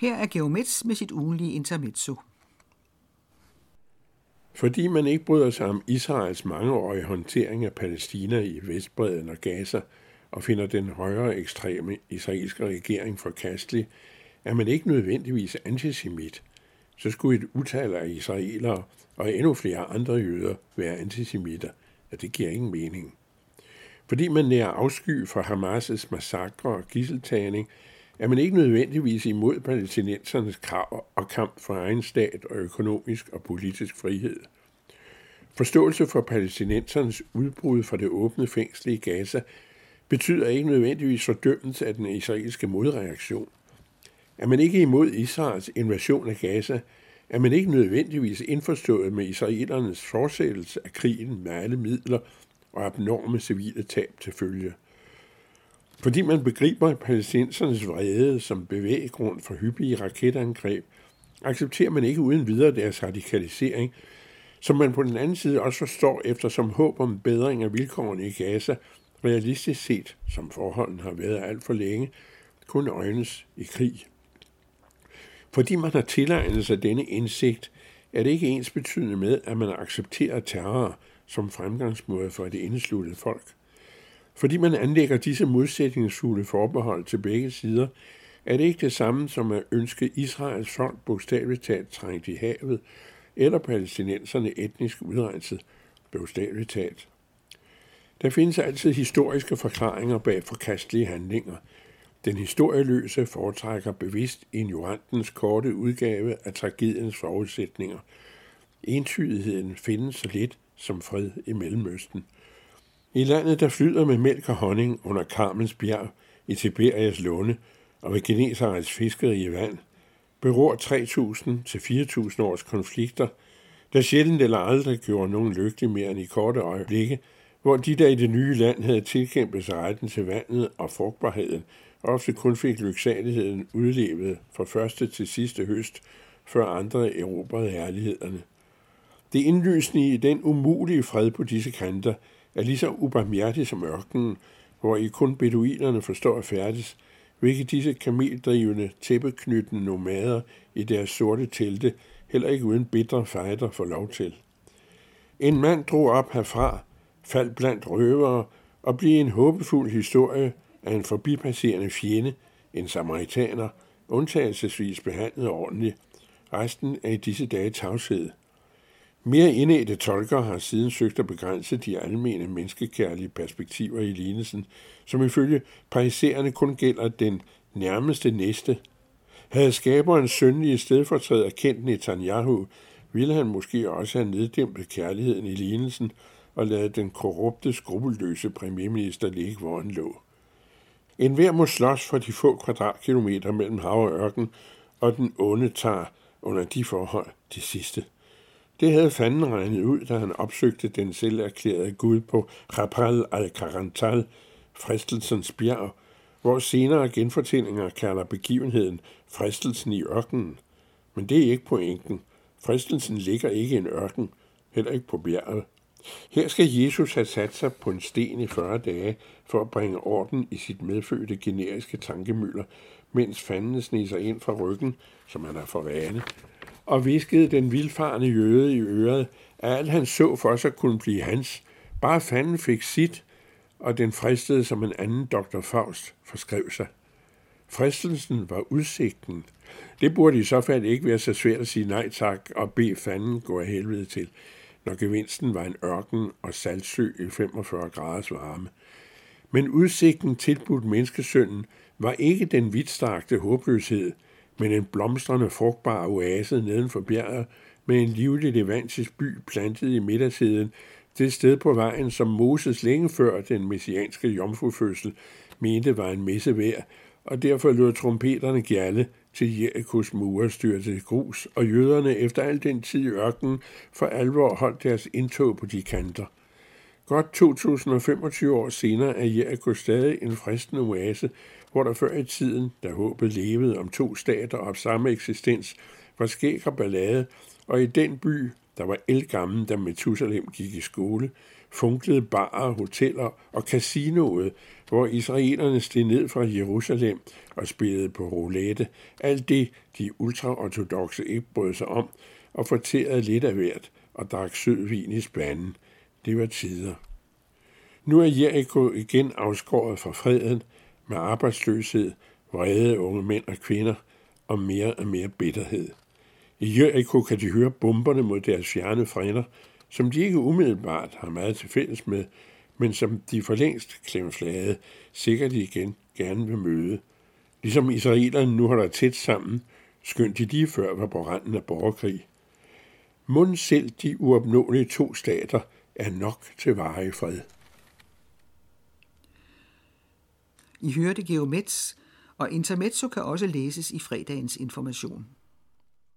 Her er Geomets med sit ugenlige intermezzo. Fordi man ikke bryder sig om Israels mangeårige håndtering af Palæstina i Vestbreden og Gaza, og finder den højere ekstreme israelske regering forkastelig, er man ikke nødvendigvis antisemit. Så skulle et utal af israelere og endnu flere andre jøder være antisemitter, og det giver ingen mening. Fordi man nærer afsky for Hamas' massakre og gisseltagning, er man ikke nødvendigvis imod palæstinensernes krav og kamp for egen stat og økonomisk og politisk frihed. Forståelse for palæstinensernes udbrud fra det åbne fængsel i Gaza betyder ikke nødvendigvis fordømmelse af den israelske modreaktion. Er man ikke imod Israels invasion af Gaza, er man ikke nødvendigvis indforstået med israelernes fortsættelse af krigen med alle midler og abnorme civile tab til følge. Fordi man begriber palæstinensernes vrede som bevæggrund for hyppige raketangreb, accepterer man ikke uden videre deres radikalisering, som man på den anden side også forstår efter som håb om bedring af vilkårene i Gaza, realistisk set, som forholdene har været alt for længe, kun øjnes i krig. Fordi man har tilegnet sig denne indsigt, er det ikke ens betydende med, at man accepterer terror som fremgangsmåde for et indesluttet folk. Fordi man anlægger disse modsætningsfulde forbehold til begge sider, er det ikke det samme som at ønske Israels folk bogstaveligt talt trængt i havet, eller palæstinenserne etnisk udrenset, bogstaveligt talt. Der findes altid historiske forklaringer bag forkastelige handlinger. Den historieløse foretrækker bevidst ignorantens korte udgave af tragediens forudsætninger. Entydigheden findes så lidt som fred i Mellemøsten. I landet, der flyder med mælk og honning under Karmens bjerg, i Tiberias lunde og ved Genesarets fiskeri i vand, beror 3.000 til 4.000 års konflikter, der sjældent eller aldrig gjorde nogen lykkelig mere end i korte øjeblikke, hvor de, der i det nye land havde tilkæmpet sig retten til vandet og frugtbarheden, ofte kun fik lyksaligheden udlevet fra første til sidste høst, før andre erobrede herlighederne. Det indlysende i den umulige fred på disse kanter er lige så ubarmhjertig som ørkenen, hvor I kun beduinerne forstår at færdes, hvilket disse kameldrivende, tæppeknyttende nomader i deres sorte telte heller ikke uden bitre fejder får lov til. En mand drog op herfra, faldt blandt røvere og blev en håbefuld historie af en forbipasserende fjende, en samaritaner, undtagelsesvis behandlet ordentligt. Resten er i disse dage tavshed. Mere indædte tolker har siden søgt at begrænse de almene menneskekærlige perspektiver i lignelsen, som ifølge pariserende kun gælder den nærmeste næste. Havde skaberen sønlige stedfortræder kendt Netanyahu, ville han måske også have neddæmpet kærligheden i lignelsen og ladet den korrupte, skrupelløse premierminister ligge, hvor han lå. En hver må slås for de få kvadratkilometer mellem hav og ørken, og den onde tager under de forhold det sidste. Det havde fanden regnet ud, da han opsøgte den selv erklærede Gud på Rapal al-Karantal, fristelsens bjerg, hvor senere genfortællinger kalder begivenheden fristelsen i ørkenen. Men det er ikke pointen. Fristelsen ligger ikke i en ørken, heller ikke på bjerget. Her skal Jesus have sat sig på en sten i 40 dage for at bringe orden i sit medfødte generiske tankemøller, mens fanden sniger ind fra ryggen, som han er for vane, og viskede den vildfarende jøde i øret, at alt han så for sig kunne blive hans. Bare fanden fik sit, og den fristede som en anden dr. Faust forskrev sig. Fristelsen var udsigten. Det burde i så fald ikke være så svært at sige nej tak og bede fanden gå af helvede til, når gevinsten var en ørken og saltsø i 45 graders varme. Men udsigten tilbudt menneskesønnen var ikke den vidtstrakte håbløshed, men en blomstrende frugtbar oase neden for bjerget med en livlig levantisk by plantet i midtersiden, det sted på vejen, som Moses længe før den messianske jomfrufødsel mente var en messe værd, og derfor lød trompeterne gjalle, til Jerikos mure styrte grus, og jøderne efter al den tid i ørkenen for alvor holdt deres indtog på de kanter. Godt 2025 år senere er Jericho stadig en fristende oase, hvor der før i tiden, da håbet levede om to stater og samme eksistens, var skæg og ballade, og i den by, der var elgammel, da Methusalem gik i skole, funklede barer, hoteller og casinoet, hvor israelerne steg ned fra Jerusalem og spillede på roulette, alt det de ultraortodoxe ikke brød sig om, og forterede lidt af hvert og drak sød vin i spanden. Det var tider. Nu er Jericho igen afskåret fra freden med arbejdsløshed, vrede unge mænd og kvinder og mere og mere bitterhed. I Jericho kan de høre bomberne mod deres fjerne frænder, som de ikke umiddelbart har meget til fælles med, men som de for længst klemflade sikkert igen gerne vil møde. Ligesom israelerne nu holder tæt sammen, skønt de lige før var på randen af borgerkrig. Mund selv de uopnåelige to stater er nok til varig fred. I hørte Geomets, og Intermezzo kan også læses i fredagens information.